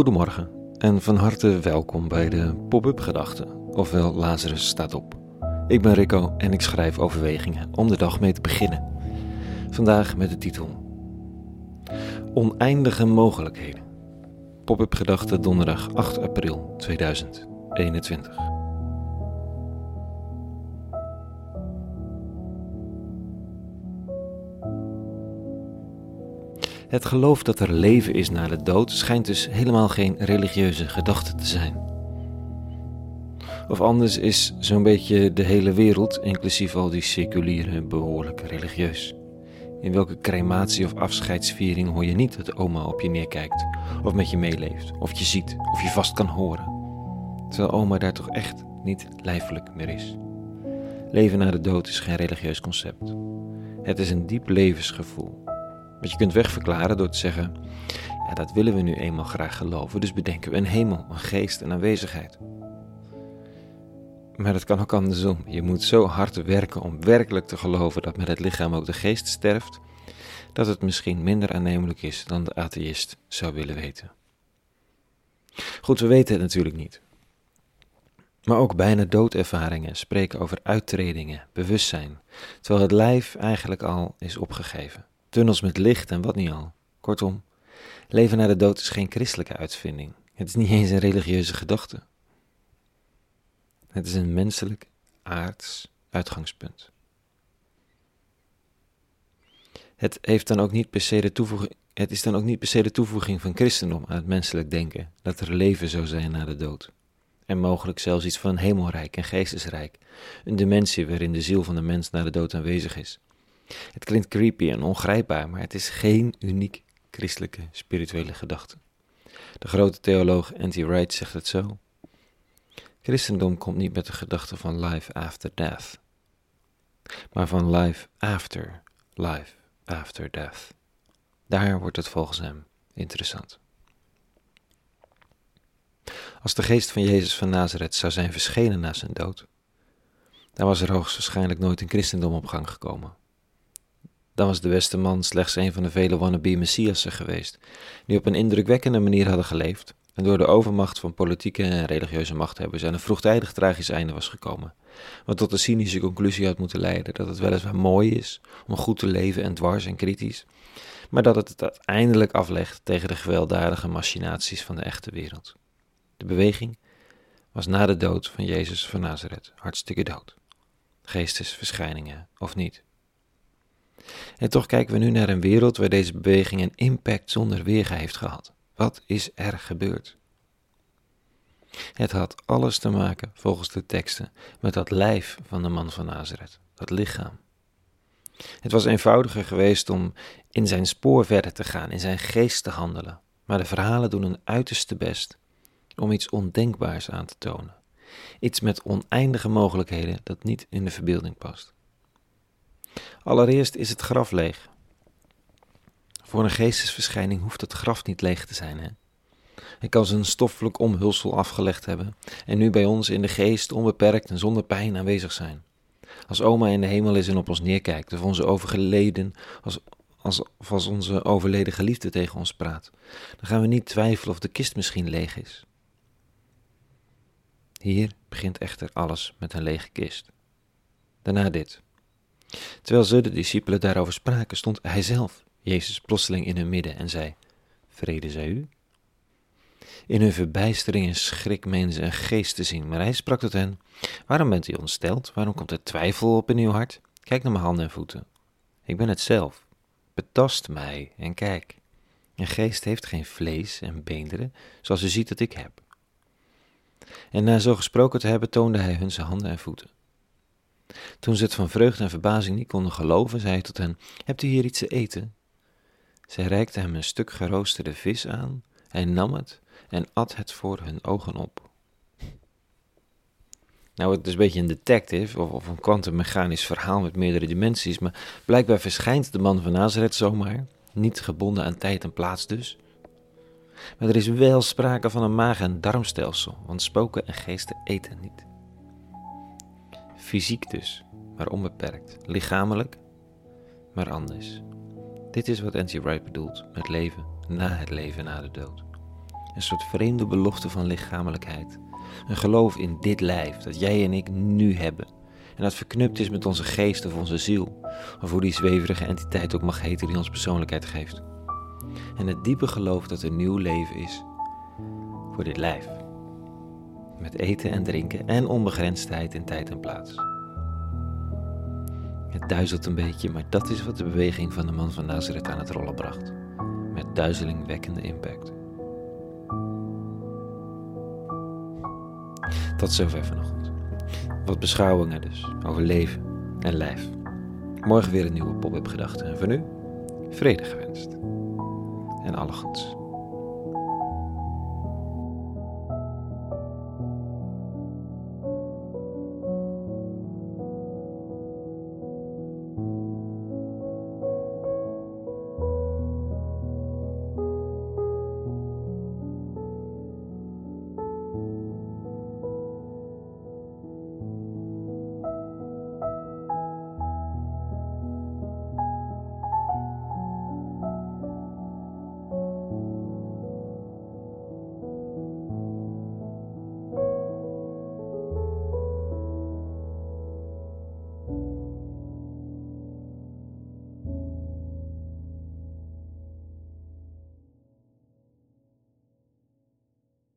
Goedemorgen en van harte welkom bij de Pop-up Gedachten, ofwel Lazarus staat op. Ik ben Rico en ik schrijf overwegingen om de dag mee te beginnen. Vandaag met de titel Oneindige mogelijkheden. Pop-up Gedachten donderdag 8 april 2021. Het geloof dat er leven is na de dood schijnt dus helemaal geen religieuze gedachte te zijn. Of anders is zo'n beetje de hele wereld, inclusief al die seculiere, behoorlijk religieus. In welke crematie of afscheidsviering hoor je niet dat oma op je neerkijkt, of met je meeleeft, of je ziet, of je vast kan horen. Terwijl oma daar toch echt niet lijfelijk meer is. Leven na de dood is geen religieus concept. Het is een diep levensgevoel want je kunt wegverklaren door te zeggen: ja, dat willen we nu eenmaal graag geloven, dus bedenken we een hemel, een geest, een aanwezigheid. Maar dat kan ook andersom. Je moet zo hard werken om werkelijk te geloven dat met het lichaam ook de geest sterft, dat het misschien minder aannemelijk is dan de atheïst zou willen weten. Goed, we weten het natuurlijk niet. Maar ook bijna doodervaringen spreken over uittredingen, bewustzijn, terwijl het lijf eigenlijk al is opgegeven tunnels met licht en wat niet al. Kortom, leven na de dood is geen christelijke uitvinding. Het is niet eens een religieuze gedachte. Het is een menselijk, aards uitgangspunt. Het, heeft dan ook niet per se de toevoeging, het is dan ook niet per se de toevoeging van christendom aan het menselijk denken dat er leven zou zijn na de dood. En mogelijk zelfs iets van hemelrijk en geestesrijk, een dimensie waarin de ziel van de mens na de dood aanwezig is. Het klinkt creepy en ongrijpbaar, maar het is geen uniek christelijke spirituele gedachte. De grote theoloog N.T. Wright zegt het zo. Christendom komt niet met de gedachte van life after death, maar van life after life after death. Daar wordt het volgens hem interessant. Als de geest van Jezus van Nazareth zou zijn verschenen na zijn dood, dan was er hoogstwaarschijnlijk nooit een christendom op gang gekomen. Dan was de beste man slechts een van de vele wannabe messiassen geweest, die op een indrukwekkende manier hadden geleefd en door de overmacht van politieke en religieuze machthebbers aan een vroegtijdig tragisch einde was gekomen, wat tot de cynische conclusie had moeten leiden dat het weliswaar mooi is om goed te leven en dwars en kritisch, maar dat het het uiteindelijk aflegt tegen de gewelddadige machinaties van de echte wereld. De beweging was na de dood van Jezus van Nazareth hartstikke dood. Geestesverschijningen of niet. En toch kijken we nu naar een wereld waar deze beweging een impact zonder weerga heeft gehad. Wat is er gebeurd? Het had alles te maken, volgens de teksten, met dat lijf van de man van Nazareth, dat lichaam. Het was eenvoudiger geweest om in zijn spoor verder te gaan, in zijn geest te handelen, maar de verhalen doen een uiterste best om iets ondenkbaars aan te tonen. Iets met oneindige mogelijkheden dat niet in de verbeelding past. Allereerst is het graf leeg. Voor een geestesverschijning hoeft het graf niet leeg te zijn. Hè? Hij kan zijn stoffelijk omhulsel afgelegd hebben en nu bij ons in de geest onbeperkt en zonder pijn aanwezig zijn. Als oma in de hemel is en op ons neerkijkt, of onze overgeleden, als, als, of als onze overleden geliefde tegen ons praat, dan gaan we niet twijfelen of de kist misschien leeg is. Hier begint echter alles met een lege kist. Daarna dit. Terwijl ze, de discipelen, daarover spraken, stond hij zelf, Jezus, plotseling in hun midden en zei: Vrede zij u. In hun verbijstering en schrik meenden ze een geest te zien, maar hij sprak tot hen: Waarom bent u ontsteld? Waarom komt er twijfel op in uw hart? Kijk naar mijn handen en voeten. Ik ben het zelf. Betast mij en kijk. Een geest heeft geen vlees en beenderen, zoals u ziet dat ik heb. En na zo gesproken te hebben, toonde hij hun zijn handen en voeten. Toen ze het van vreugde en verbazing niet konden geloven, zei hij tot hen: Hebt u hier iets te eten? Zij reikte hem een stuk geroosterde vis aan. Hij nam het en at het voor hun ogen op. Nou, het is een beetje een detective of, of een kwantummechanisch verhaal met meerdere dimensies, maar blijkbaar verschijnt de man van Nazareth zomaar, niet gebonden aan tijd en plaats dus. Maar er is wel sprake van een maag- en darmstelsel, want spoken en geesten eten niet. Fysiek dus, maar onbeperkt. Lichamelijk, maar anders. Dit is wat N.T. Wright bedoelt met leven na het leven na de dood. Een soort vreemde belofte van lichamelijkheid. Een geloof in dit lijf dat jij en ik nu hebben. En dat verknupt is met onze geest of onze ziel. Of hoe die zweverige entiteit ook mag heten die ons persoonlijkheid geeft. En het diepe geloof dat er nieuw leven is voor dit lijf. Met eten en drinken en onbegrensdheid in tijd en plaats. Het duizelt een beetje, maar dat is wat de beweging van de man van Nazareth aan het rollen bracht. Met duizelingwekkende impact. Tot zover vanochtend. Wat beschouwingen dus over leven en lijf. Morgen weer een nieuwe pop-up gedachte. En voor nu, vrede gewenst. En alle goeds.